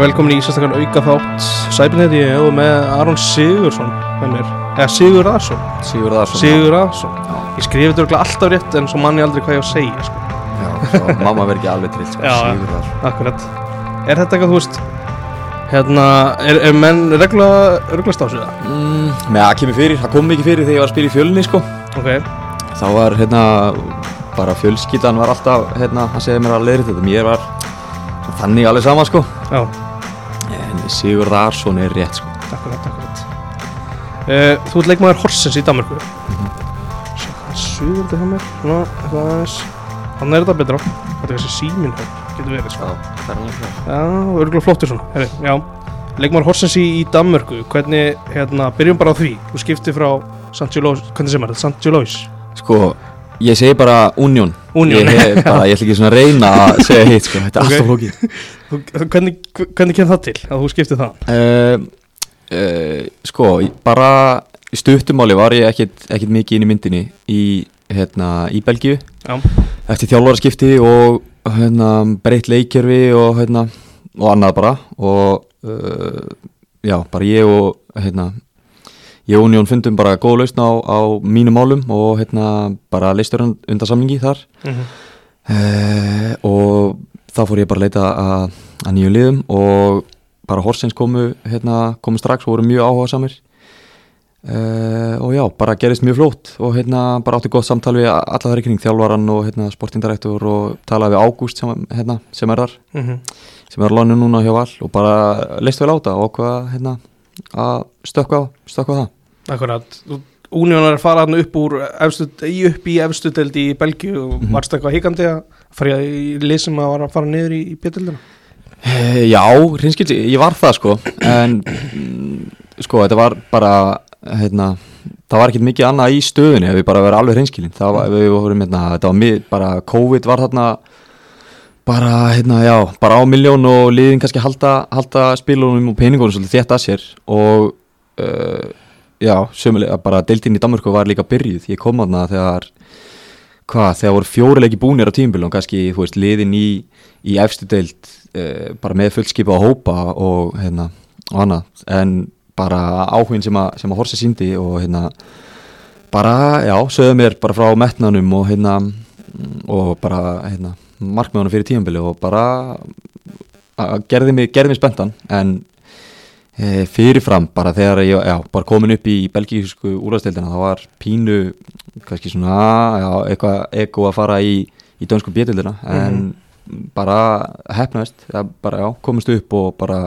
Eru velkomin í sérstaklega auka þátt Sæbjörnheiti ég og með Aron Sigursson með mér, eða Sigur Aðarsson Sigur Aðarsson Sigur Aðarsson Já, Ég skrifi þetta örugglega alltaf rétt en svo mann ég aldrei hvað ég á að segja sko. já, svo mamma verður ekki alveg trill sko. Sigur Aðarsson Akkurat. Er þetta eitthvað, þú veist Hérna, er, er menn regla, reglast á sig það? mm, Með að kemur fyrir, það kom mikið fyrir þegar ég var að spila í fjölunni sko. Ok, Þá var hérna bara fjölskyldan var alltaf hérna, hann segði mér að leiðri þetta. Mér var þannig alveg sama sko. já, Sigur Aðarsson er rétt sko. akkurat, akkurat uh, Þú ert leikmaður Horsens í Danmarku. Sjá, það er suður þetta hjá mér Svona, eitthvað aðeins Þannig er þetta betra Þetta er þessi síminn hér, getur verið sko. það er alveg Já, örgulega flottur svona Heri, Já, leikmaður Horsens í, í Danmörku Hvernig, hérna, byrjum bara á því Þú skipti frá St. Julois Hvernig sem er þetta? St. Julois Sko, ég segi bara Union Union Ég, bara, ég ætla ekki svona að reyna að segja hitt sko. Þetta er Ok. alltaf flókið Hvernig, hvernig kemur það til að þú skipti það? uh, uh, Sko, bara í stuttumáli var ég ekkit, ekkit mikið inn í myndinni í, hérna, í Belgíu Já, eftir þjálfaraskipti og hérna, breytt leikjörfi og, hérna, og annað bara og uh, já, bara ég og hérna, ég og Union fundum bara góð lausn á, á mínum málum og hérna, bara leistur undan samlingi þar. Mm uh, og þá fór ég bara að leita að, að nýju liðum og bara Horsens komu, hérna, komu strax og voru mjög áhuga samir uh, og já, bara gerist mjög flót og hérna, bara átti gott samtal við alla þar í kring, þjálfaran og hérna, sportindirektor og talaði við Ágúst sem, hérna, sem er þar, sem er lánu núna hjá Val og bara leist vel á það og hvað hérna, að stökkva á, stökkva á það Akkurat. Union er að fara hann upp úr efstu, í upp í efstu deild í Belgíu og Mhm. varst eitthvað hikandi að fara í lið sem að var að fara niður í, í bjöldina Eh, Já, hreinskildi, ég var það sko. En mm, sko þetta var bara hérna, það var ekkert mikið annað í stöðunni ef við bara verið alveg hreinskilin það var, við vorum hérna, þetta var mið, bara COVID var þarna bara hérna, já, bara á miljón og liðin kannski halda, halda spilunum og peningunum svolítið þétt að sér. Og uh, já, sömulega bara deildin í Danmörku var líka byrjuð, ég kom þarna þegar hvað, þegar voru fjórileiki búnir á tímbil og kannski, þú veist, liðin í í efstu deild uh, bara með fullskipa á hópa og hérna og annað, en bara áhugin sem að, sem að Horse síndi og hérna bara, já, sögðu mér bara frá metnanum og hérna og bara, hérna markmiðunum fyrir tímabili og bara gerði mig, gerði mig spenntan. En fyrirfram bara þegar ég, já, bara komin upp í belgísku úrvastildina, það var pínu kannski svona, já, eitthvað ego að fara í, í dönsku bjöldildina en bara hefnaðist, bara já, komist upp og bara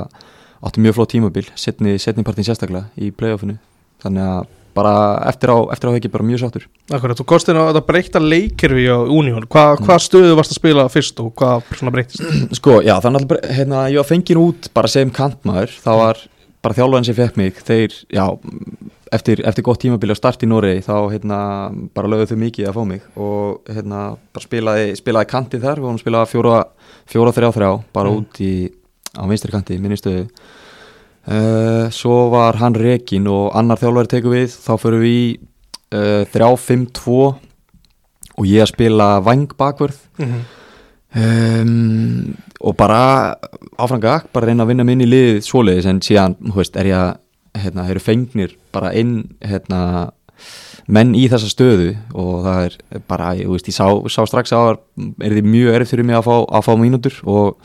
átti mjög flott tímabil setni, setni partin sérstaklega í playoffinu. Þannig að bara eftir á, eftir á ekki bara mjög sáttur. Akkurat, þú kostin á þetta breyta leikirfi á Union. Hva, Hvað stöðu varst að spila fyrst og hvað svona breytist? sko, já, þannig að hérna, ég var fengin út bara sem kantmaður, það var bara þjálfæðin sem fekk mig, þeir já, eftir, eftir gott tímabil á start í Noregi þá hérna, bara lögðu þau mikið að fá mig. Og hérna, bara spilaði, spilaði kantið þar, við vorum að spila fjóra, fjóra þrjá þrjá, bara Mm. út í á vinstri kanti, minni stöðu uh, svo var hann rekin og annar þjálfæri tekur við. Þá förum við í uh, 3-5-2 og ég að spila vang bakvörð. Mm -hmm. um, og bara áfranga, bara reyna að vinna minni í liðið svoleiðis. En síðan, hú veist, er ég að hérna, eru fengnir bara inn hérna, menn í þessa stöðu. Og það er bara, ég veist, ég sá, sá strax að er því mjög erfitt fyrir mig að fá, að fá mínútur. Og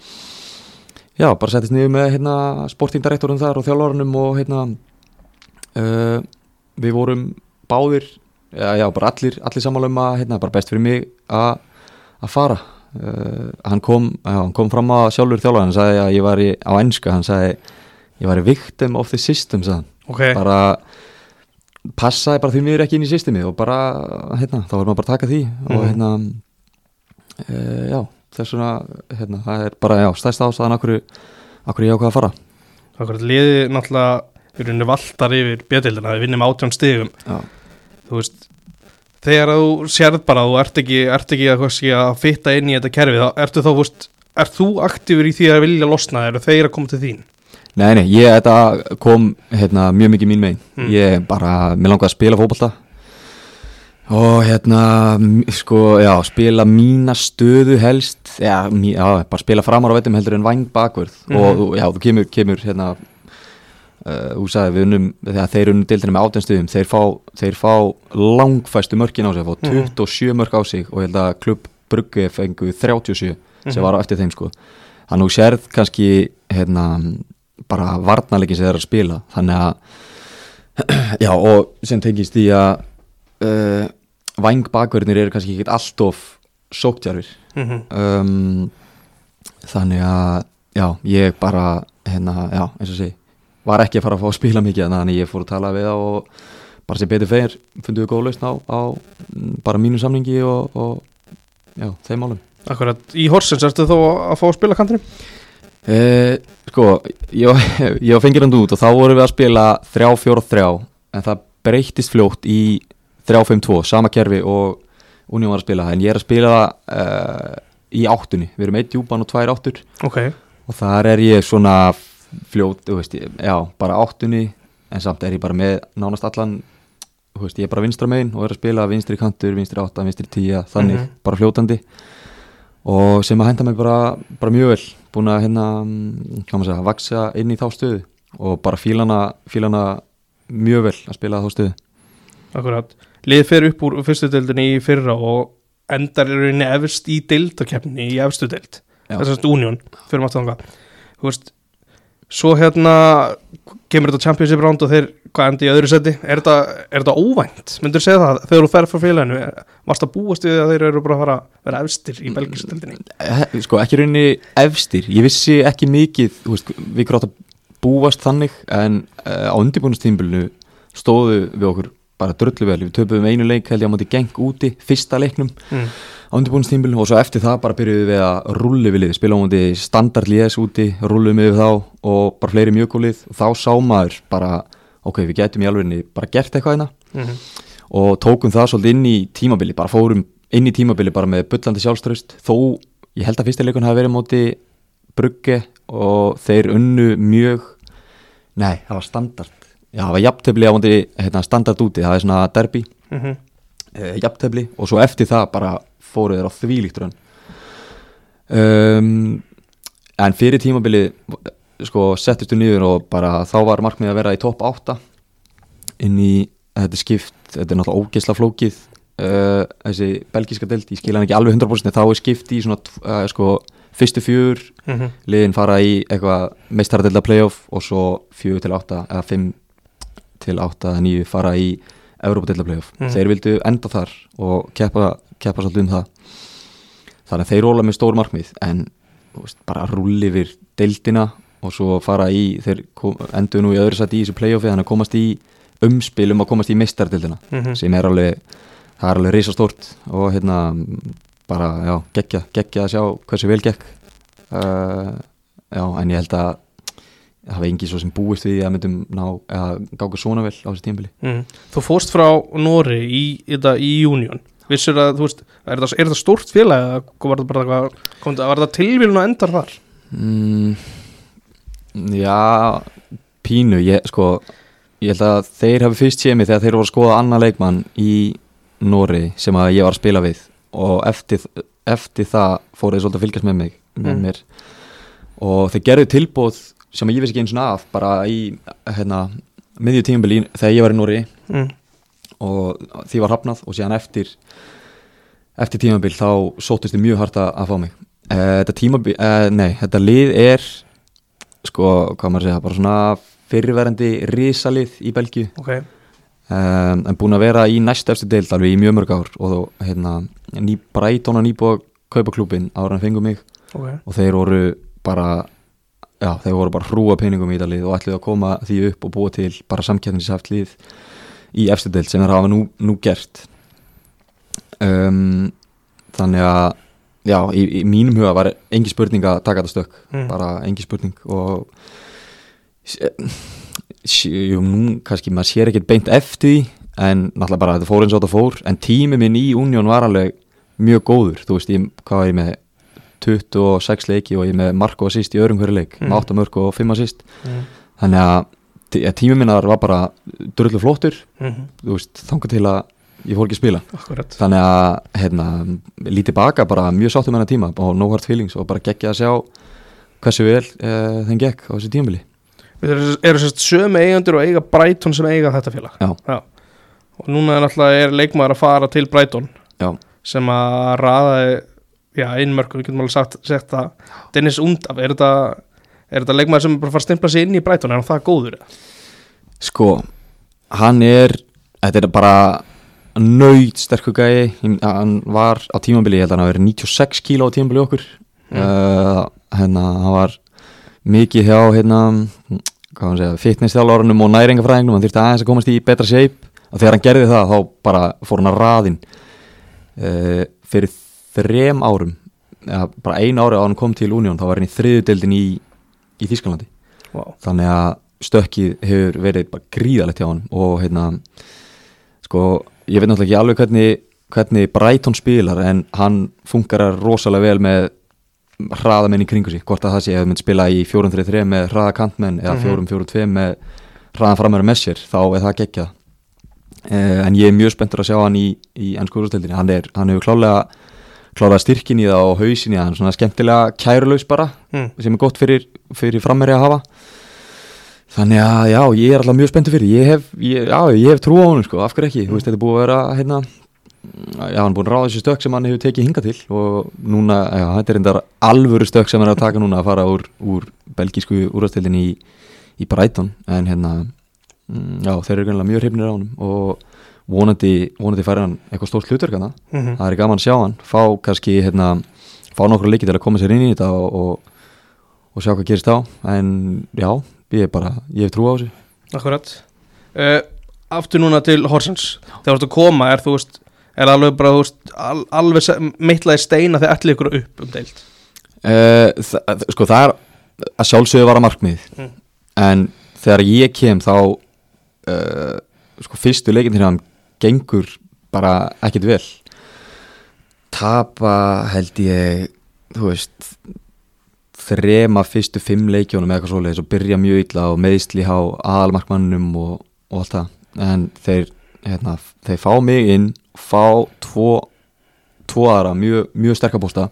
já, bara settist niður með hérna, sportingdirektorum þar og þjálfarunum og hérna uh, við vorum báðir já, já bara allir, allir sammála um að hérna, bara best fyrir mig að að fara. Uh, hann, kom, já, hann kom fram að sjálfur þjálfur hann sagði að ég var í, á enska hann sagði ég var victim of the system sagði hann. Ok, bara passaði bara því miður ekki inn í systemi og bara, hérna, þá var maður bara að taka því og Mhm. hérna uh, já, þess vegna hérna, það er bara, já, stærsta ástæðan akkur ég ákvað að fara. Akkurat liðið náttúrulega í rauninni valtar yfir bjöldina við vinnum átján stigum. Já, þú veist þegar þú sérð bara þú ert ekki, ert ekki að, að fitta inn í þetta kerfi þá ertu þá, veist, ert þú aktífur í því að vilja losna, eru þeir að koma til þín? Nei, nei, ég, kom hérna, mjög mikið mín megin. Mm. Ég bara, mér langaði að spila fótbolta og hérna, sko, já, spila mína stöðu helst já, mí, já bara spila framar á vettum heldur en væng bakvörð og Mhm. já, þú kemur, kemur hérna uh, þú sagði við unnum þegar þeir unnum dildina með átjánstuðum þeir fá, þeir fá langfæstu mörkin á sig fá Mhm. 27 mörk á sig og ég held að klubb Brugge fengu 37 sem Mhm. var á eftir þeim sko þannig að þú sérð kannski hérna, bara varnarleikin sem þeir eru að spila þannig að já og sem tengist í að uh, vangbakverðinir eru kannski ekki alltof sóktjarfir Mhm. um, þannig að já, ég bara hérna, já, eins og sé var ekki að fara að fá að spila mikið þannig að ég fór að tala við og bara sem betur feir fundum við góð lausn á, á mm, bara mínu samningi og, og já, þeim málum Akkurat, í Horsens ertu þó að fá að spila kantinum? e, sko, ég, ég var fengir hann út og þá vorum við að spila 3-4-3 en það breyttist fljótt í 3-5-2, sama kerfi og Union var að spila en ég er að spila það uh, í áttunni, við erum eitt djúpan og tvær áttur. Ok, og þar er ég svona fljót, þú veist, já, bara áttunni en samt er ég bara með nánast allan veist, ég er bara vinstra megin og er að spila vinstri kantur, vinstri átta, vinstri tíja þannig, Mhm. bara fljótandi. Og sem að henda mig bara, bara mjög vel. Búin að hérna, mm, hvað maður segja, vaksa inn í þá stöðu. Og bara fílana, fílana mjög vel að spila þá stöðu. Akkurat Lið fer upp úr fyrstu deildinni í fyrra og endar í rauninni efst í deildakefni í efstu deild. Þessast Union, fyrir maður þanga Þú veist, svo hérna kemur þetta Championship round og þeir hvað endi í öðru seti, er þetta, óvænt? Myndur segja það, þegar þú fer frá félaginu varst að búast við að þeir eru bara að fara að vera efstir í belgisku deildinni? Eh, sko ekki rauninni efstir. Ég vissi ekki mikið veist, við grátt að búast þannig en uh, á undirbúinustímbilinu stóðu við okkur bara dröllu vel. Við töpuðum einu leik held ég á móti geng úti fyrsta leiknum mm. á undirbúinustímbilinu og svo eftir það bara byrjuðum við að rulli við lið spila á móti standard liðs úti rullum við þá og bara fleiri mjög góð lið. Og þá sá maður bara ok við getum í alvegni bara gert eitthvað hérna. Mm og tókum það svolítið inn í tímabili bara fórum inn í tímabili bara með bullandi sjálfströst þó ég held að fyrsta leikun hafi verið móti brugge og þeir unnu mjög nei, það var standard já, það var jafntefli á móti hérna, standard úti, það er svona derby. -hmm. eh, jafntefli og svo eftir það bara fóru þeir á þvílíkt raun um, en fyrir tímabili sko settustu niður og bara þá var markmið að vera í topp 8 inn í þetta skipt, þetta er náttúrulega ógeðsla flókið uh, þessi belgíska delt, ég skil hann ekki alveg 100% en þá er skipt í svona uh, sko fyrstu fjör, Mm liðin fara í eitthvað meistaradelda playoff og svo fjögur til 8 eða 5 til 8 eða 9 fara í Európa-delda playoff, Mhm. þeir vildu enda þar og keppa, keppa svolítið um það þannig að þeir róla með stór markmið en veist, bara rulli yfir deildina og svo fara í þeir kom, endur nú í öðru sæti í þessu playoffi þannig að komast í umspil um að komast í meistaradeldina -hmm. sem er alveg það er alveg risastórt og hérna bara, já, geggja, geggja að sjá hversu vel gekk uh, já, en ég held að það hafa engi svo sem búist við að myndum ná, eða gáka svona vel á þessu tímbili Mm. Þú fórst frá Nóri í, í, í Union Vissur að, þú veist, er það, er það stórt félag eða var það bara eitthvað, var það tilvílun og endar þar? mm, Já, pínu ég, sko, ég held að þeir hafi fyrst séð mig þegar þeir voru að skoða annan leikmann í Nóri sem að ég var að spila við og eftir, eftir það fóru þeir svolítið að fylgjast með mig með Mm. mér og þeir gerðu tilbúð sem ég vissi ekki eins og af bara í hérna, miðju tímabili þegar ég var í Nóri Mm. og því var hafnað og síðan eftir eftir tímabil þá sóttist þið mjög hart að, fá mig. Uh, þetta tímabil, uh, nei, þetta lið er sko, hvað maður segja bara svona fyrirverandi risalið í Belgíu. Ok, um, en búin að vera í næst eftir deild alveg í mjög mörg ár og hérna, ný, Brighton og nýbúið að kaupa klúbin ára en fengu mig. Ok. Og þeir voru bara já, þeir voru bara hrúa peningum í þetta lið og ætluðu að koma því upp og búa til bara samkjæfnishaft lið í efstu deild sem þeir hafa nú, nú gert. Um, þannig að já, í, í mínum huga var engi spurning að taka þetta stökk. Mm. bara engi spurning og jú, nú kannski maður sér ekkert beint eftir en náttúrulega bara þetta fór eins og þetta fór en tími minn í Union var alveg mjög góður, þú veist, ég, hvað var ég með 26 leiki og ég með mark og assist í öðrum hverju leik, Mm. með 8 mörg og 5 assist mm. þannig að tí- að tími minnar var bara drullu flottur Mm þú veist, þanga til að ég fór ekki að spila akkurat þannig að hérna, lítið baka bara mjög sáttum hennar tíma og no hard feelings og bara geggja að sjá hversu vel uh, þeim gekk á þessu tímabili Við eru, eru sérst sömu eigendur og eiga Brighton sem eiga þetta félag Já. Og núna er er leikmaður að fara til Já. sem að raða já, innmörkum, við getum alveg sagt, sagt það. Dennis Undaf, er þetta er þetta leikmaður sem bara fara að stimpla sig inn í Brighton er hann það góður? sko, hann er þetta er bara nöyt sterkur gæi, hann var á tímabili, ég held að hann verið 96 kíló á tímabili okkur. Mm. uh, hérna, hann var mikið hjá hérna, hvað hann segja, fitness þjálfárunum og næringafræðingum, hann þurfti aðeins að komast í betra shape. Og þegar hann gerði það þá bara fór hann að raðinn. Uh, fyrir þrem árum eða bara einu ári á hann kom til Unión þá var hann í þriðudeldin í, í Þískalandi Wow. þannig að stökkið hefur verið bara gríðalegt hjá hann og hérna sko, ég veit náttúrulega ekki alveg hvernig, hvernig Brighton spilar en hann funkar rosalega vel með hraðamenn í kringu sig hvort að það sé að mynd spila í 4-3-3 með hraða kantmenn eða Mhm. 4-4-2 með hraðan framöru með sér þá er það geggjað eh, en ég er mjög spenntur að sjá hann í, í ennsku úrstöldinni, hann, er, hann hefur klálega klálega styrkin í það og hausin í það. Svona skemmtilega kærulaus bara Mm. sem er gott fyrir, fyrir frammeri að hafa. Þannig að já, ég er alltaf mjög spenntur fyrir. Ég hef, ég, já, ég hef trú á honum sko, af hverju ekki, þú veist, þetta er búið að vera hérna, já, hann er búin að ráða þessi stök sem hann hefur tekið hinga til. Og núna, já, þetta er endar alvöru stök sem hann er að taka núna að fara úr, úr belgísku úrastildin í, í Brighton, en hérna mm, já, þeir eru mjög hrifnir á honum. Og vonandi, vonandi færi hann eitthvað stórt hlutverk hana Mm það er gaman að sjá hann fá kannski hérna, fá nokkru leiki til að koma sér inn í þetta og, og, og sjá hvað gerist á. En já, ég er bara, ég hef trú á þessu. Akkurat. Uh, Aftur núna til Horsens. Þegar þú ert að koma, er þú veist Er alveg bara, þú veist, al, alveg mittlaði steina þegar allir ykkur upp um deild? Uh, það, sko það er að sjálfsögðu var að markmið Mm. en þegar ég kem þá uh, sko fyrstu leikin til hann gengur bara ekkit vel. Tapa held ég þú veist þrema fyrstu fimm leikjónum eða eitthvað svoleiðis og byrja mjög illa og meðsli á aðalmarkmannum og, og allt það. En þeir, hérna, þeir fá mig inn fá tvo tvo aðra mjög, mjög sterkabósta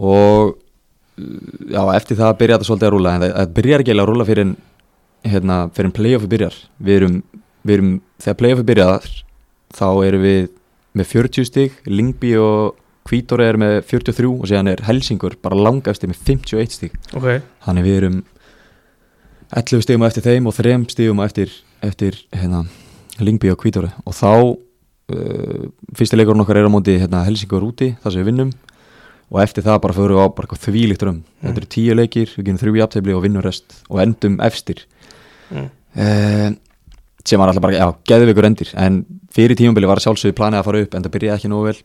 og já, eftir það byrja þetta svolítið að rúla en það, byrjar ekki að rúla fyrir hérna, fyrir en playoffi byrjar. Við erum, við erum þegar playoffi byrjar þá erum við með 40 stig, Lingby og Kvítor er með 43 og síðan er Helsingur bara langast með 51 stig. Ok, þannig við erum 11 stigum á eftir þeim og 3 stigum á eftir, eftir hérna, Lingby og Kvítor og þá uh, fyrsti leikurinn okkar er á móti hérna, Helsingur úti, það sem við vinnum. Og eftir það bara förum við á bara eitthvað þvílíkt rum þetta eru tíu leikir, við genum þrjú í aftöfli og vinnum rest og endum efstir. Mm. uh, sem var alltaf bara, já, geðveikur endir. En fyrir tímabili var sjálfsögðu planið að fara upp en það byrjaði ekki nógu vel.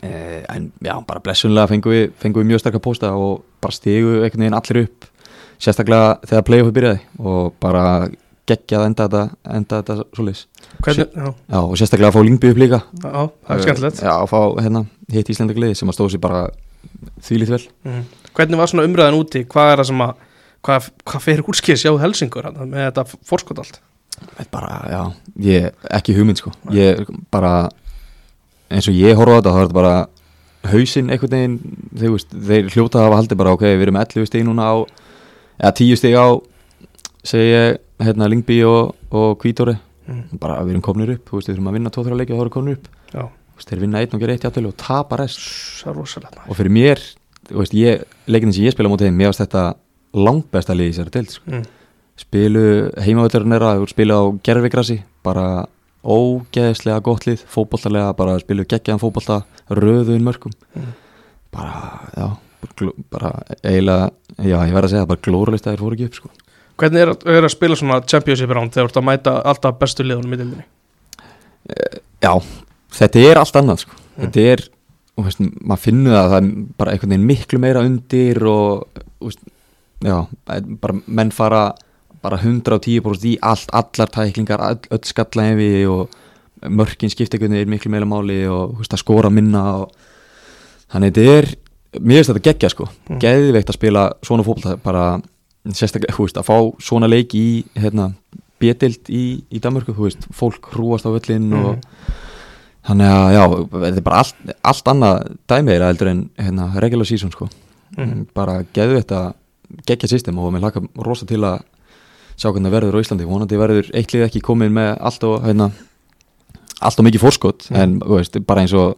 Uh, en já, bara blessunlega fengum við, fengum við mjög sterkar pósta og bara stigu einhvern veginn allir upp sérstaklega þegar playoffi byrjaði og bara geggjað enda þetta, enda þetta svoleiðis. Og sérstaklega að fá Lingby upp líka. Já, það er skemmtilegt. já, að fá hérna, hitt Íslandagliði sem að stóð sér bara þvílít vel. Mm. Hvernig var svona umræðan úti, hvað er það sem að hvað, hvað fyrir úrskýrs hjá Helsingur með þetta fórskot allt bara, já, ég, ekki hugmynd sko. Ég bara eins og ég horfa á þetta, þá er þetta bara hausinn einhvern veginn. Þeir, veist, þeir hljóta að hafa haldið bara, ok, við erum 11 stig núna á, eða 10 stig á segi ég, hérna Lingby og, og Kvítóri mm. bara við erum komnir upp, þú veist, við þurfum að vinna 2-3 leiki og þá erum komnir upp, Já, þeir vinna einn og gera eitt játtölu og tapa rest. Og fyrir mér, þú veist, ég leikinni sem ég spila þeim, mér varst þetta langbesta liði í þessari deild, sko. Mm. Spilu heimavöldurinn er að spilu á gerfigrassi bara ógeðslega gott lið fótbollalega, bara spilu geggjaðan fótbolla röðun mörgum Mm. bara, já bara eiginlega, já ég verð að segja bara glóralist að þeir fóru ekki upp sko Hvernig er, að- er að spila svona championship round þegar þú ert að mæta alltaf bestu liðunum í dildinni já, þetta er allt annað sko Mm. þetta er, og veist, maður finnur það að það er bara einhvern veginn miklu meira undir og, og veist, já bara menn fara bara 110% í allt, allar tæklingar öll, öll skallahefi og mörkin einhvern veginn miklu meira máli og veist, að skora minna og þannig þetta er, mér finnst þetta geggja sko Mm. geðveikt að spila svona fótbolta bara sérstaklega, þú veist, að fá svona leik í hérna, betild í, í Danmörku, þú veist, fólk hrúast á völlin Mhm. og þannig að já, þetta er bara allt, allt annað dæmeira heldur en hérna, regular season sko Mhm. bara geðu þetta geggja system og mér laka rosa til að sjá hvernig það verður á Íslandi vonandi verður eitt lið ekki komið með allt og hérna, allt og mikið fórskot Mhm. en veist, bara eins og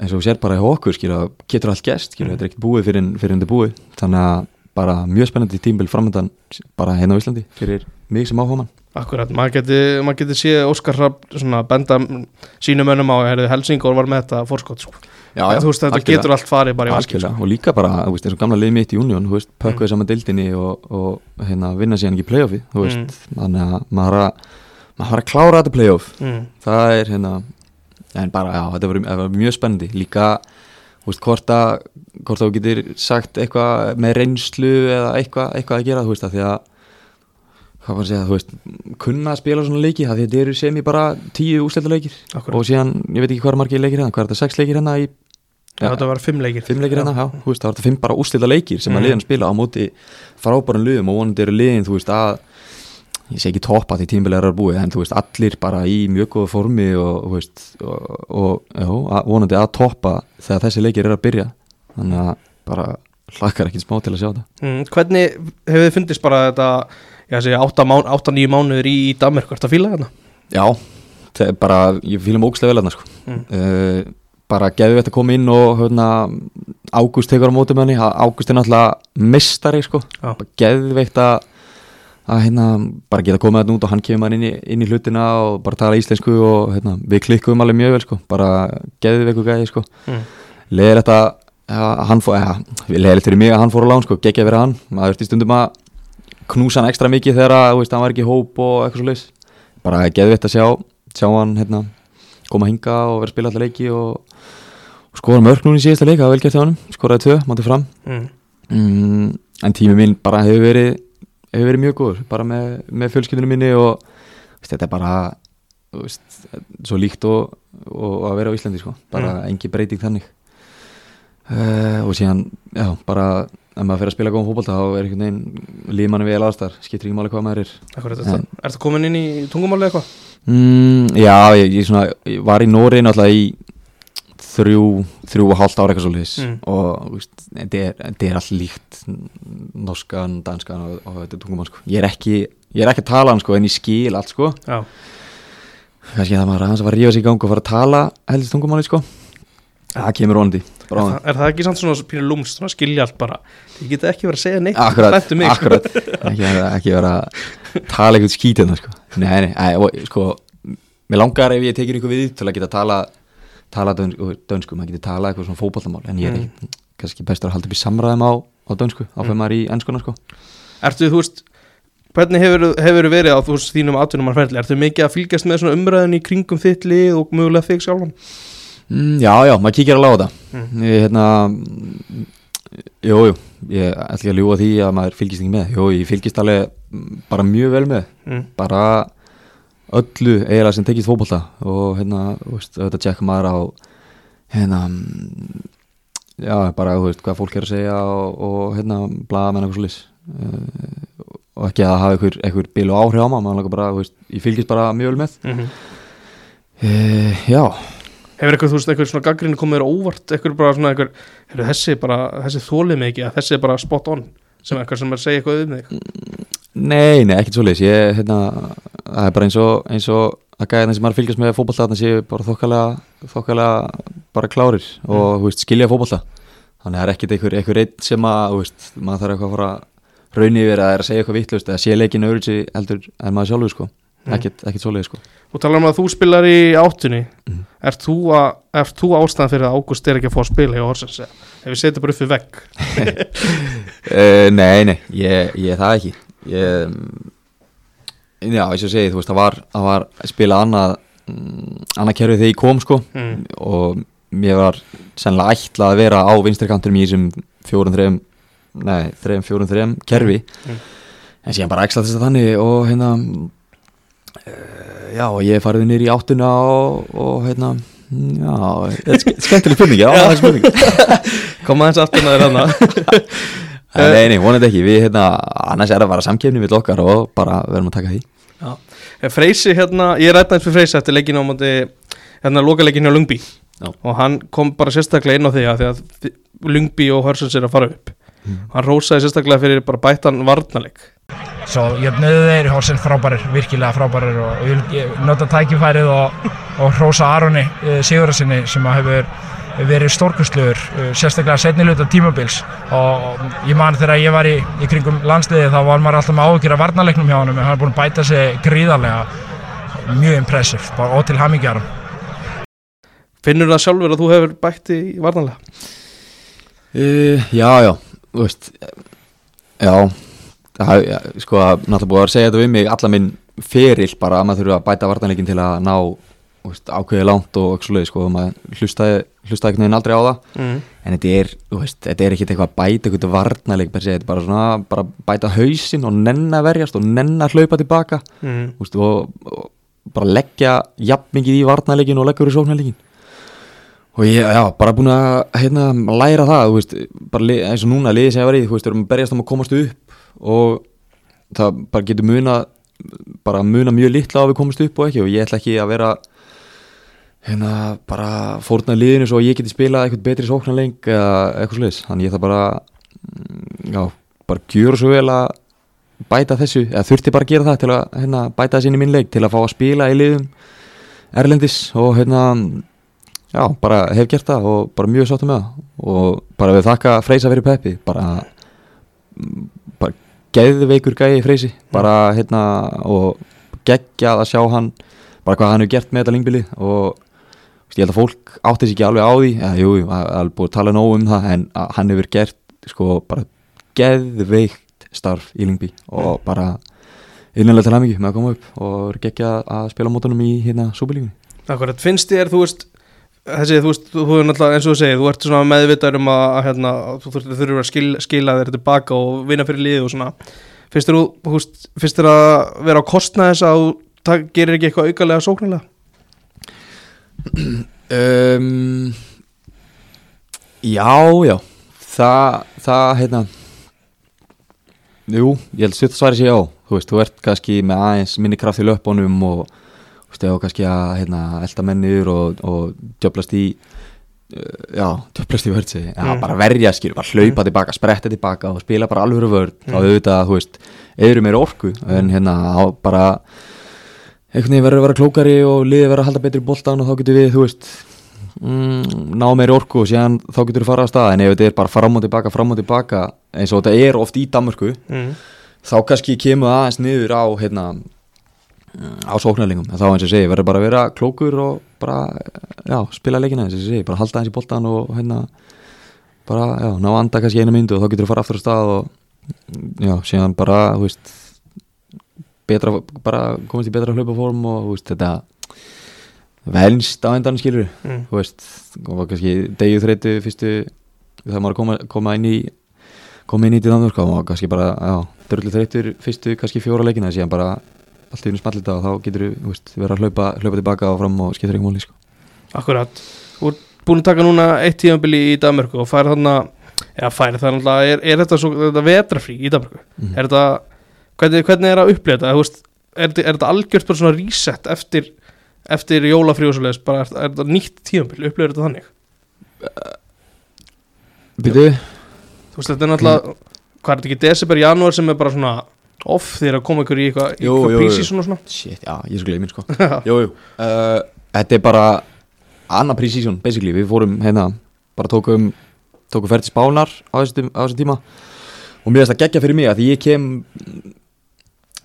eins og sér bara hjá okkur skilja, getur allt skilja, Mhm. þetta er ekkert búið fyrir, fyrir er búið, þannig að bara mjög spennandi tímbil framöndan bara hérna á Íslandi fyrir mig sem áhugamann Akkurat, maður geti, maður geti séð Óskar Rapp svona benda sínum önum á að Helsingor var með þetta fórskot sko. þú veist þetta algjörlega. getur allt farið bara í vaskil Algjörlega, og líka bara, þú veist, eins og gamla liði mitt í Union, þú veist, pökkuði saman deildinni og, og hérna, vinna síðan ekki playoffi, þú veist, þannig að maður har að, klára þetta playoff, mm. það er hérna, en bara, já, þetta var, mjög spennandi, líka, þú veist, hvort að, hvort þú getur sagt eitthvað með reynslu eða eitthvað, eitthvað að gera, þú veist, að því að, hvað var að segja, þú veist, kunna að spila svona leiki, það því að þetta eru sem í bara tíu úsleita leikir Akkurat, og síðan, ég veit ekki hvað er margir leikir hérna, hvað er þetta, sex leikir hérna í ja. þetta var fimm leikir fimm leikir hérna, já, þú veist, það var þetta fimm bara úslita leikir sem Mhm. að liðan spila á móti frábæran liðum og vonandi eru liðin, þú veist, að ég sé ekki toppa því tímbilegar er búið, en þú veist, allir bara í mjög góða formi og, þú veist, og, og já, að, vonandi að toppa þegar þessi leikir eru að byrja þannig að bara hlakkar ekki smá til að sjá þetta mm. Hvernig hefur þið fundist bara þetta Já, þessi 8-9 mánuður í, í Danmark, hvert að fíla þarna? Já, það er bara, ég fýlum ógslega vel hérna, sko Mm. uh, bara geðu þetta að koma inn og hérna, Ágúst tekur á móti með henni Ágúst er náttúrulega mistari sko, Já. bara geðveikt að að hérna, bara geta komið þetta út og hann kemur maður inn, í- inn í hlutina og bara tala íslensku og hérna, við klikkuðum alveg mjög vel sko, bara geðveiku gæði sko, Mm. leðir þetta ja, hann fór, ja, leðir fyrir mig að hann fór á lán sko, geggja verið hann, maður stundum að knúsa hann ekstra mikið þegar að, veist, hann var ekki hóp og eitthvað svo leis bara geðveikt að sjá, sjá hann hérna, koma að hinga og vera að spila alltaf leiki og, og skora mörg núna í síðasta leika, það var vel gert hjá hann skoraði tvö, mátti fram. Mm. mm, en tími minn bara hefur verið hefur verið mjög góður, bara með, með fjölskyldunum minni og veist, þetta er bara veist, svo líkt og, og að vera á Íslandi sko, bara engi breyting þannig. Uh, og síðan já, bara ef maður fyrir að spila góðan fótbolta þá er einhvern veginn límanni vel aðstar, skiptir ekki máli hvað maður er Akkurat, En- er það komin inn í tungumáli eitthvað? Mm, já, ég, ég, svona, ég var í Nóri náttúrulega í þrjú, þrjú og hálft ára eitthvað svo liðis Mm. og þetta er, þetta er allt líkt norskan, danskan og, og þetta tungumál sko. ég er ekki ég er ekki að tala hann sko en ég skil allt sko kannski það maður aðeins að fara að rífa sig í gang og fara að tala helst tungumáli sko það kemur vonandi er, er það ekki samt svona pínu lúmst, svona skilja allt bara Ég geta ekki verið að segja neitt Akkurat, sko. akkurat ekki, ekki vera að tala eitthvað skítið hérna sko. Nei, nei, nei sko Mér langar ef ég tekir ykkur við til að geta tala tala dön, dönsku, maður getur tala eitthvað svona fótbollamál en ég er Mm. ekki, kannski bestur að halda upp í samræðum á, á dönsku, á fyrir Mm. maður í ennskuna sko. Ertu, þú veist, hvernig hefur, hefur verið á þú veist, þínum atvinnumarferðli? Ertu mikið að fylgjast með svona umræðin í kringum þitt lið og mögulega þig sjálfan? Mm, Já, já, maður kíkir alveg á þetta. Mm. ég, hérna mm, Jú, ég ætla ekki að ljúga því að maður fylgist ekki með. Jú, ég fylgist alveg mm, bara mjög vel með. Mm. bara öllu eiginlega sem tekist fótbolta og hérna, veist, auðvitað tjekka maður á hérna mm, já, bara, þú veist, hvað fólk er að segja og, og hérna, blaða með eitthvað svo lis og ekki að hafa einhver, einhver bíl og áhrif á maður, maður bara, veist, ég fylgist bara mjög vel með. Mm e, Já, Hefur eitthvað, þú veist, eitthvað svona gaggrinni komið á óvart? Eitthvað bara svona eitthvað, hefur þessi bara þessi þólið mig ekki, að þessi er bara spot on sem eitthvað sem er að segja eitthvað um þig? Nei, nei, ekkert svo lis ég, hérna, það er bara eins og eins og að gæða sem maður fylgjast með fótbolta þarna séu bara þokkalega þokkalega bara klárir og, þú veist, skilja fótbolta. Þannig að það er ekkert einhver, einhver einn sem að, þú veist, maður þarf eitthvað að fara raunni yfir að er að segja eitthvað vittlust eða sé leikin öðru heldur en maður sjálfur sko. Mm. Ekkert, ekkert svoleið sko. Þú talar um að þú spilar í áttunni. Mhm. Ert þú, að, ert þú ástæðan fyrir að Ágúst er ekki að fá að spila í Horsens Ef við setjum bara upp við vegg. Uh, Nei, nei, ég, ég er það ekki. Ég, mm, Já, eins og ég segi, þú veist, það var, það var spilað annað mm, annað kerfið þegar ég kom sko. Mm. og mér var sennilega ætlað að vera á vinstrikanturum í þessum fjórum þreim nei, þreim, fjórum þreim kerfi. Mm. en síðan bara ætla þess að þannig og hérna já, og ég farið nýr í áttuna og, og hérna já, skemmtileg spurning já, það er spurning. Koma aðeins aftur að þér hana Nei, nei, vonandi ekki, við hérna, annars er það bara samkefni við okkar og bara verðum að taka því. Eh, Freysi hérna, ég hans fyrir Freysi eftir leikinu á móti hérna lokaleikin hjá Lungby. Já. og hann kom bara sérstaklega inn á því að því að Lungby og Hörsons er að fara upp. Hann rósaði sérstaklega fyrir bara bættan varnarleik Svo jöfnuðu þeir Horsen frábærir, virkilega frábærir og ég vil nota tækifærið og, og hrósa Aroni uh, Sigurðarsinni sem að hefur verið stórkustluður, uh, sérstaklega setni hluta tímabils. Og ég man þegar ég var í, í kringum landsliði þá var maður alltaf með áhugir af varnarleiknum hjá honum en hann er búin að bæta sig gríðarlega. Mjög impressiv bara og til hamingjarum. finnur það sjálfur að þú hefur bætt í varnarlega? Uh, já, já, þú veist Já það, ja, Sko, náttúrulega búið að segja þetta við mig Alla minn feril bara að maður þurfa að bæta vartanleikin til að ná veist, ákveði langt og ekki svoleið sko, maður hlustaði, hlustaði einhvern veginn aldrei á það mm. en þetta er, veist, þetta er ekkert eitthvað að bæta eitthvað varnarleik, per se, þetta er bara svona bara bæta hausinn og nenn að verjast og nenn að hlaupa tilbaka Mm. veist, og, og bara leggja jafn mikið í varnarleikin og leggur í sóknarleikin og ég, já, bara búin að hérna, læra það, bara eins og núna liðið sem ég var í, þú veist, og það bara getur muna bara muna mjög litla að við komast upp og ekki. Og ég ætla ekki að vera hérna, bara fórna liðinu svo að ég geti spilað eitthvað betri sóknarleik eða eitthvað sliðis, þannig ég það bara mm, já, bara gjöra svo vel að bæta þessu, eða þurfti bara að gera það til að hérna, bæta þessu inn í minn leik til að fá að spila í liðum erlendis og hérna já, bara hef gert það og bara mjög sáttum með það. Og bara við þakka Freysa fyrir peppi bara, mm, geðveikur gæi Freysi. Bara hérna og geggjað að sjá hann bara hvað hann hefur gert með þetta lingbili og ég held að fólk átti sig ekki alveg á því. Eða, jú, það er búið að tala nóg um það en hann hefur gert sko bara geðveikt starf í lingbi og bara innanlega til hæmingi með að koma upp og geggjað að spila mótunum í hérna súbelíkunni Akkurat, finnst þér, þú veist þessi, þú veist, þú hefur náttúrulega eins og þú segir þú ert svona meðvitaður um að, að hérna, þú þurfur að skila, skila þér tilbaka og vinna fyrir liðið og svona. Finnst þér, þú, veist, finnst þér að vera á kostna þess að tak- gerir ekki eitthvað aukalega sóknilega um, Já, já. Það, það, hérna. Jú, ég held að sværi sig já. Þú veist, þú ert kannski með aðeins minni kraft í löpunum og eða kannski að hérna, elda mennir og, og djöflast í uh, já, djöflast í vörð já, Mm. bara verja, skilur, bara hlaupa tilbaka spretta tilbaka og spila bara alvöru vörð þá auðvitað, þú veist, eðru meira orku en hérna, á bara einhvern veginn verður að vera klókari og liðið verður að halda betri boltan og þá getur við, þú veist mm, ná meiri orku og síðan þá getur við fara að stað. En ef þetta er bara fram og tilbaka, fram og tilbaka eins og þetta er oft í Danmörku mm. þá kannski kemur aðeins niður á hérna á sóknarlingum, þá eins og segi, verður bara að vera klókur og bara, já, spila leikina eins og segi, bara halda eins í boltan og hérna, bara, já, ná að anda kannski einu myndu og þá getur þú fara aftur á stað og já, síðan bara, þú veist betra, bara komast í betra hlaupaform og, þú veist, þetta venst á endan skilur Mm. þú veist, og kannski degju þreytu fyrstu, þegar maður að koma, koma inn í koma inn í til þannig og kannski bara, já, drullu þreytur fyrstu kannski fjóra leikina, síðan bara allt í unni smallit og þá getur þú vera að hlaupa, hlaupa tilbaka og fram og skiptir ekki máli sko. Akkurat, þú ert búin að taka núna eitt tíðanbili í Danmörku og færi þarna eða færi það náttúrulega, er, er þetta þetta vetrafrí í Danmörku, Mhm. er þetta hvernig, hvernig er að upplifa þetta, veist er, er þetta algjört bara svona reset eftir eftir jólafrí og svo leiðis bara er, er þetta nýtt tíðanbili, upplifir þetta þannig Býtu? þú veist, þetta er náttúrulega hvað er þetta ekki, desember, janúar sem er bara svona off þegar að koma ykkur í eitthvað prísísson og svona? Shit, já, ég svo gleimin sko. Jú, jú. Uh, Þetta er bara annar pre-season, basically. Við fórum hérna, bara tókum tókum ferð til Spánar á þessum á þessum tíma. Og mér finnst það geggja fyrir mig að ég kem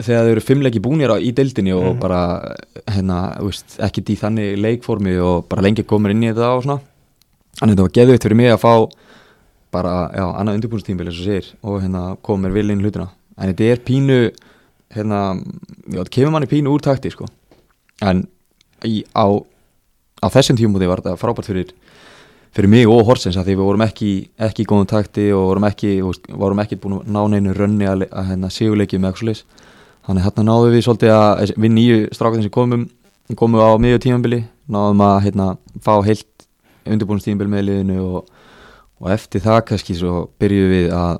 þegar þau eru fimmleiki búnir á, í deildinni og Mhm. bara hérna, veist, ekkert í þannig leikformi og bara lengi komur inn í þetta og svona. Þannig þetta var geðvitt fyrir mig að fá bara, já, annað undirbúinstímbil eins og segir og hérna koma mér vel inn hlutina en þetta er pínu hérna, já, þetta kemur manni pínu úr takti sko. En í, á, á þessum tímúti var þetta frábært fyrir fyrir mig og Horsens að því við vorum ekki ekki í góðum takti og vorum ekki vorum ekki búin að ná neinu rönni að, að hérna, sigurleiki með slis þannig hérna náðum við svolítið að við nýju strákar sem komum komum á miðju tímabili náðum að hérna, fá heilt undirbúinstímabil með liðinu og, og eftir það kannski svo byrjuðum við að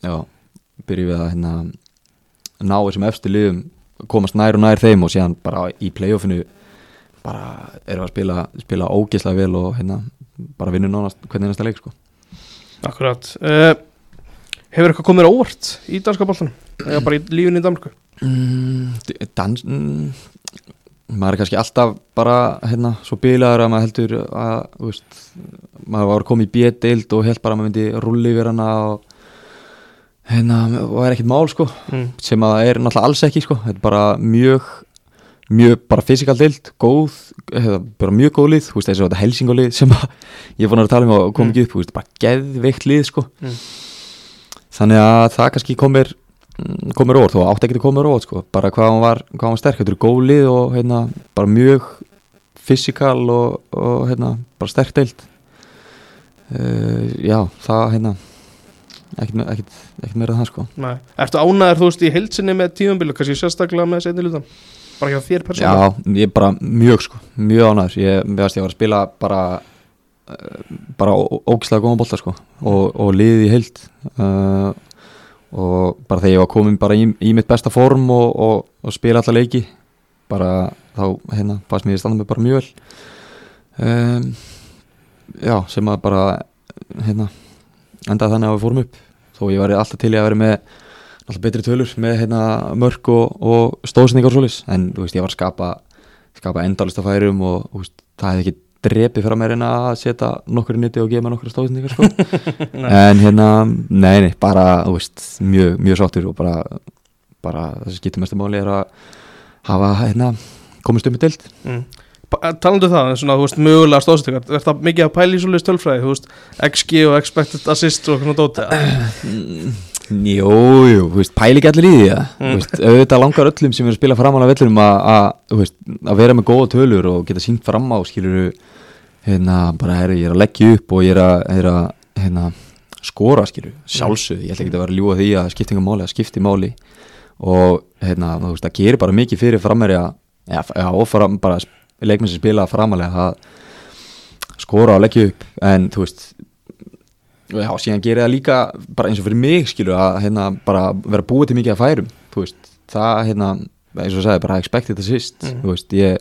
já, byrjuðum við að hérna, ná þessum efstu liðum komast nær og nær þeim og síðan bara í playoffinu bara erum við að spila, spila ógeðslega vel og hérna bara vinnur nánast hvernig næsta leik sko. Akkurat uh, Hefur eitthvað komið óvart í danska boltanum? Eða bara í lífinu í Danmarku? mm, dans mm, maður er kannski alltaf bara hérna svo bilaður að maður heldur að veist, maður var komið í B-deild og held bara að maður myndi rulli yfir hana og hérna og er ekkert mál sko Mm. sem að það er náttúrulega alls ekki sko. Þetta er bara mjög mjög bara fysikal deild, góð hefða, bara mjög góð lið, þessi þetta helsingolið sem að ég er búin að tala um og kom ekki upp þú veist, bara geðveikt lið sko. Mm. þannig að það kannski komir mm, komir óvart, þú átti ekki að komir óvart sko, bara hvað hann var, hvað hann var sterk. Þetta er góð lið og hérna, bara mjög fysikal og, og hérna, bara sterk deild. Uh, já, það hérna ekkert, me- ekkert, ekkert meira það sko Nei. Ertu ánæður þú veist í heilsinni með tíðanbílu kannski sérstaklega með einni lutan? Bara hjá þér persónulega? Já, ég er bara mjög sko, mjög ánæður ég, veist ég var að spila bara uh, bara ó- ógeðslega góðan bolta sko og, og liðið í heild uh, og bara þegar ég var komin bara í, í mitt besta form og, og, og spila alla leiki bara þá hérna fannst mér ég standa mig bara mjög vel um, já, sem að bara hérna endaði þannig að við fórum upp þó ég var alltaf til í að vera með alltaf betri tölur með hérna, mörk og, og stóðsendingar og svolis en veist, ég var að skapa, skapa endalista færum og veist, það hefði ekki drepið fyrir mér en að setja nokkur í nýtti og gefa mér nokkur stóðsendingar sko. en hérna, nei, nei, bara veist, mjög, mjög sáttur og bara, bara það sem skiptir mestu máli er að hafa hérna, komist um í deild Mm. Pa- Talandu það, svona, þú veist, mögulega stóðstökar Er það mikið að pæla í svolítið tölfræði, þú veist, XG og expected assist og svona dóti? Mm, Jú, jú, þú veist, pæli ekki allir í því það Mm. Þú veist, auðvitað langar öllum sem eru að spila framála vellurum að, að, þú veist, að vera með góða tölur og geta sínt fram á, skilur hérna, bara, herri, ég er að leggja upp og ég er að, er að hérna, skora, skilur, sjálfsög ég ætla ekki að vera að ljúga því að skiptinga máli, að skipti máli. Og, hérna, þú veist, það gerir bara mikið fyrir framherja ja, ja, og fram, bara leikmenn sem spila framalega að skora og leggja upp en, þú veist Já, síðan gerir það líka bara eins og fyrir mig skilur að hérna bara vera búið til mikið að færum þú veist, það hérna eins og sagði, bara expected assist Mhm. þú veist, ég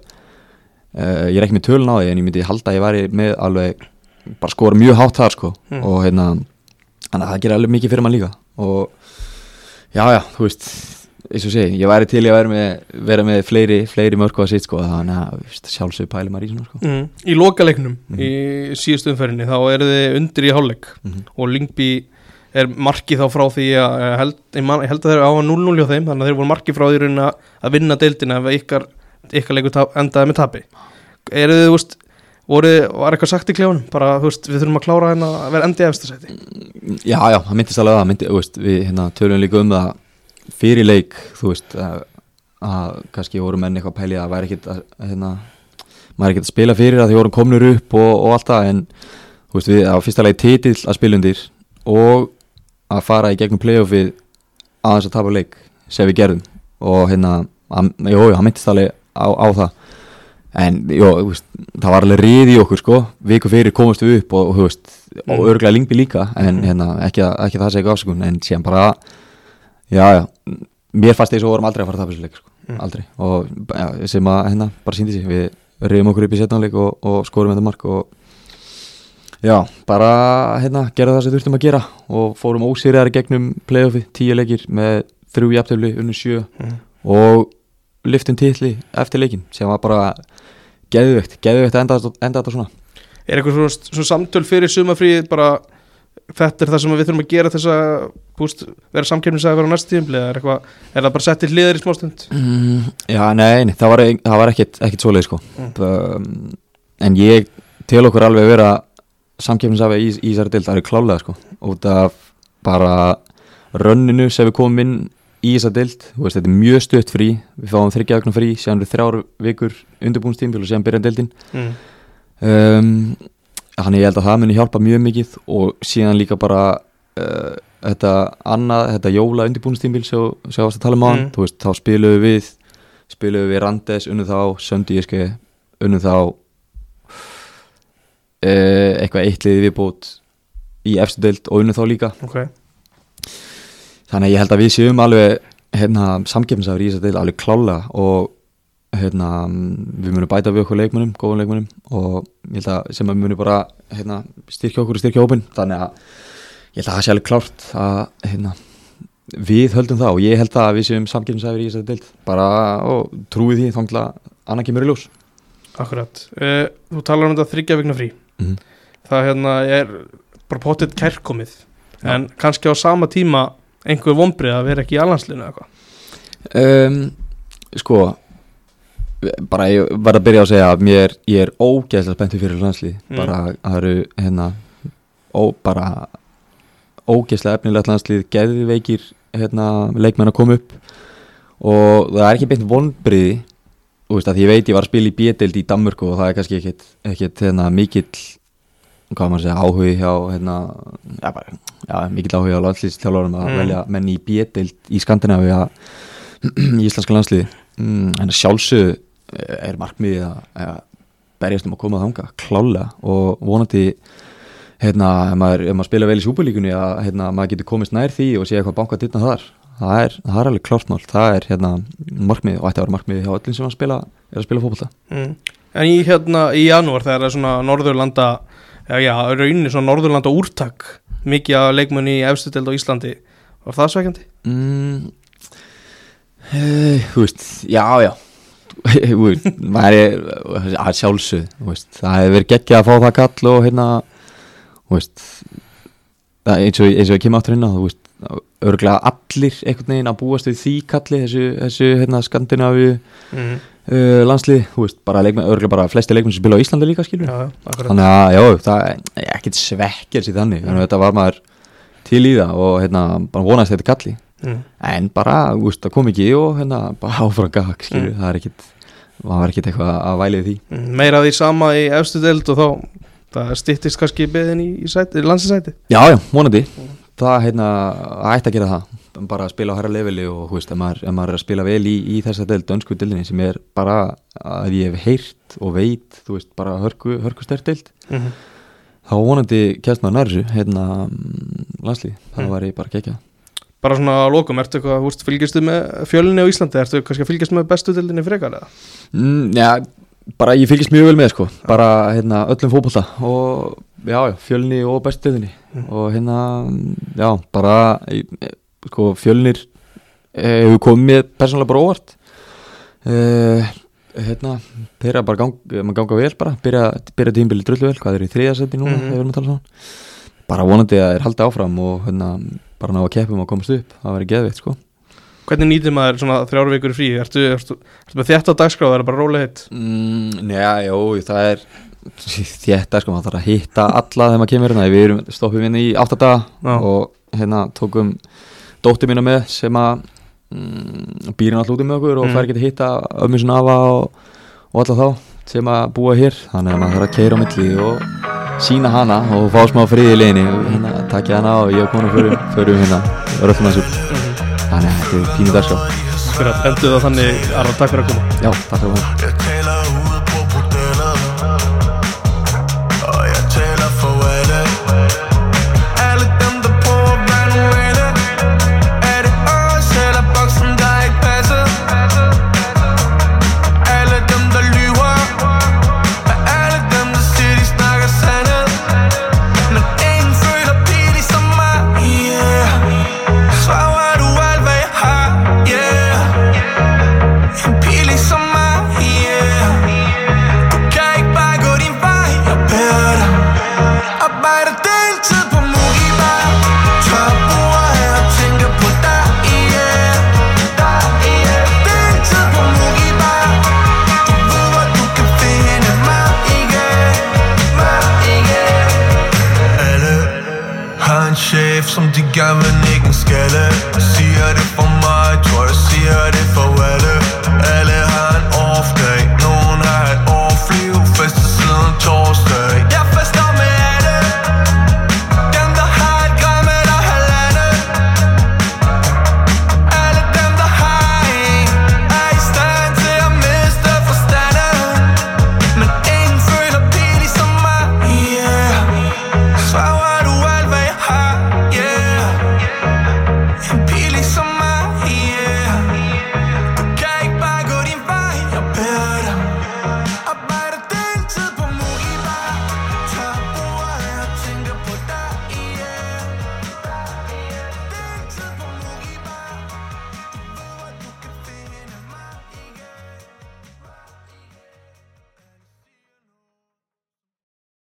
uh, ég er ekki með tölun á því en ég myndi halda að ég væri með alveg bara skora mjög hátt þar sko Mhm. og hérna þannig að það gerir alveg mikið fyrir mann líka og já, já, þú veist eins og sé, ég væri til að vera með, vera með fleiri, fleiri mörku að sitt sko þannig að þú veist, sjálfsög pæli maður í svona sko mm. Í lokaleiknum, Mhm. í síðustu umferðinni þá eru þið undir í hálfleik Mhm. og Lingby er markið þá frá því að ég held, ég, man, ég held að þeir á 0-0 hjá þeim þannig að þeir voru markið frá því að, að vinna deildina ef ykkar, ykkar leikur endaði með tapi eru þið, þú veist voru, var eitthvað sagt í kljónum bara, þú veist, við þurfum að klára henn að vera endi eftir sæti Já, já, það myndist alveg að myndi, veist, við hérna, tölum líka um það fyrir leik, þú veist að, að kannski voru menn eitthvað pæli að væri ekkit að, hérna, maður ekkit að spila fyrir að því vorum komnur upp og, og allt það en þú veist, við á fyrsta leik titill að spila undir og að fara í gegnum playoffið aðeins að tapa leik sem við gerðum. Og hérna, að, jú, jú, það myndist alveg á, á það. En jó, þú veist, það var alveg riði í okkur sko, viku fyrir komumst við upp og, og og Mm. örglega lingbi líka en hérna, ekki, að- ekki það segja afsökun en síðan bara, já, já. Mér fannst þess að vorum aldrei að fara að tapa þessu leik sko, Mm. aldrei, og já, sem að hérna, bara síndi sig, við reyðum okkur upp í setnáleik og, og skorum þetta mark og já, bara hérna, gera það sem þurftum að gera og fórum ósýriðar gegnum playoffi, tíu leikir með þrjú jafntöfli, unnu sjö mm. og lyftum titli eftir leikin sem var bara geðvögt, geðvögt að enda, enda þetta svona. Er eitthvað svona, svona samtöl fyrir sumafríð bara þetta er það sem við þurfum að gera þess að búst, vera samkefnis að vera á næst tíðumli er, eitthvað, er það bara sett til hliðar í smástund mm, Já, nei, nei, það var, það var ekkit svoleið sko. Mm. um, en ég tel okkur alveg vera samkefnisafi í, í þessari dild, það er klálega sko út af bara rönninu sem við komum inn í þessa dild, veist, þetta er mjög stutt frí. Við fáum þryggja vegna frí, síðan eru þrjár vikur undirbúnstímbil og síðan byrja dildin mm. um, Þannig ég held að það muni hjálpa mjög mikið og síðan líka bara uh, þetta annað, þetta jóla undirbúinustímbil sem sem varst að tala um á hann, Mm. þú veist, þá spiluðu við spiluðu við Randes, unnum þá Söndi Íske, unnum þá uh, eitthvað eitliði viðbót í efstu deild og unnum þá líka ok þannig ég held að við séum alveg hérna, samgefnisafur í þess að deil alveg klálega og hérna, við munum bæta við okkur leikmunum, góðum leikmunum og ég held að sem að við munum bara hérna, styrkja okkur og styrkja hópin þannig að ég held að það sé alveg klárt að hérna, við höldum það og ég held að við séum samgefnisafur í þess að deil bara og trúi því þangla annað kemur í ljós. Akkurat, uh, þú talar um þetta þryggja vikna frí. Mhm. það hérna er bara potið kærkomið. Já. en kannski á sama tíma einhver vombrið að vera ekki í alhanslinu eða eitthvað? Um, Sko bara ég var að byrja að segja að mér, ég er ógeðslega spenntur fyrir landslið Mm. bara það eru hérna ó, bara ógeðslega efnilegt landslið geðveikir hérna, leikmenn að koma upp og það er ekki beint vonbriði þú veist að ég veit ég var að spila í B-deild í Danmörku og það er kannski ekkit, ekkit hérna, mikill hvað maður að segja, áhugi hjá hérna, já, bara, já, mikill áhugi á landslýstjálfarum að Mm. velja menn í B-deild í Skandinavi í íslenska landsliði mm, en að sjálfsögðu er markmiðið að, að berjast um að koma þanga klálega. Og vonandi hérna, ef maður, ef maður spila vel í súpulíkunni að hérna, maður getur komist nær því og sé eitthvað banka dittna þar. Það er, það er alveg klárt mál, það er hérna, markmið og ætti að vera markmið hjá öllum sem að spila, er að spila fótbolta. Mm. En í hérna í janúar þegar það er svona Norðurlanda já, já, rauninni svona Norðurlanda úrtak mikið af leikmunni í efstu deild á Íslandi var það sveikjandi? mm, hey, þú veist, já, já maður er sjálfsög, það hefur verið geggjað að fá það kall og hérna veist það, eins og, ég kemur áttur hérna, örglega allir einhvern veginn að búast við því kalli þessu, þessu hérna skandinavíu Mm. uh, landslið, veist, bara flesti leikmenn sem spila á Íslandi líka skilur Já, þannig að, já, það er ekkert svekkjars í þannig, þannig að þetta var maður til í það og hérna, bara vonast þetta kalli mm. en bara, veist, það kom ekki og hérna, bara áfram gag, skilur Mm. það er ekkit, það var ekkit eitthvað að vælið því. Meira því sama í efstu deild og þá það styttist kannski beðin í, í, sæti, í landsisæti Já, já, vonandi Það, hérna, ætti að gera það bara að spila á herra leveli og veist, ef maður, ef maður er að spila vel í, í þessa deild, dönsku deildinni sem er bara að ég hef heyrt og veit, þú veist, bara hörku, hörku stert deild, mm -hmm. þá vonandi kjæst maður nærsu, hérna landslið, það Mm. var ég bara gekja Bara svona að lokum, ertu eitthvað, þú veist, fylgistu með fjölinni á Íslandi, ertu kannski að fylgjast með bestu deildinni frekar eða? mm, Já, bara ég fylgist mjög vel með, sko. Bara, hérna, öllum fótbolta og já, já, fjölni og bestuðinni Mm. og hérna, já, bara eh, sko, fjölnir eh, hefur komið persónulega bara óvart. Uh, hérna þeirra bara gang, maður ganga vel bara. Byrja, byrja tímbili drullu vel, hvað er í þriðasetti núna Mhm. þegar við erum að tala saman. Bara vonandi að þeir halda áfram og hérna bara ná að keppum og komast upp, það verður geðveitt sko Hvernig nýtir maður svona í frí? Ertu, ertu, ertu með þetta dagskráð, það er bara rólega hitt? mm, Já, jú, það er þétta sko, maður þarf að hitta alla þegar maður kemur hérna, við erum stoppum hérna í átta daga Já. og hérna tókum dóttir mína með sem að mm, býrin alltaf úti með okkur og Mm. fær ekki að hitta ömmu sinna afa og, og alla þá sem að búa hér þannig að maður þarf að keira á milli og sína hana og fá smá friði í leginni og hérna takja hana og ég og konu förum, förum hérna röllum þessu þannig að þetta er pínu að endur það þannig, Arvar, takk fyrir að koma. Já, takk fyrir að Jeg som de gerne vil nikke en skalle siger det for mig, tror jeg siger det for alle.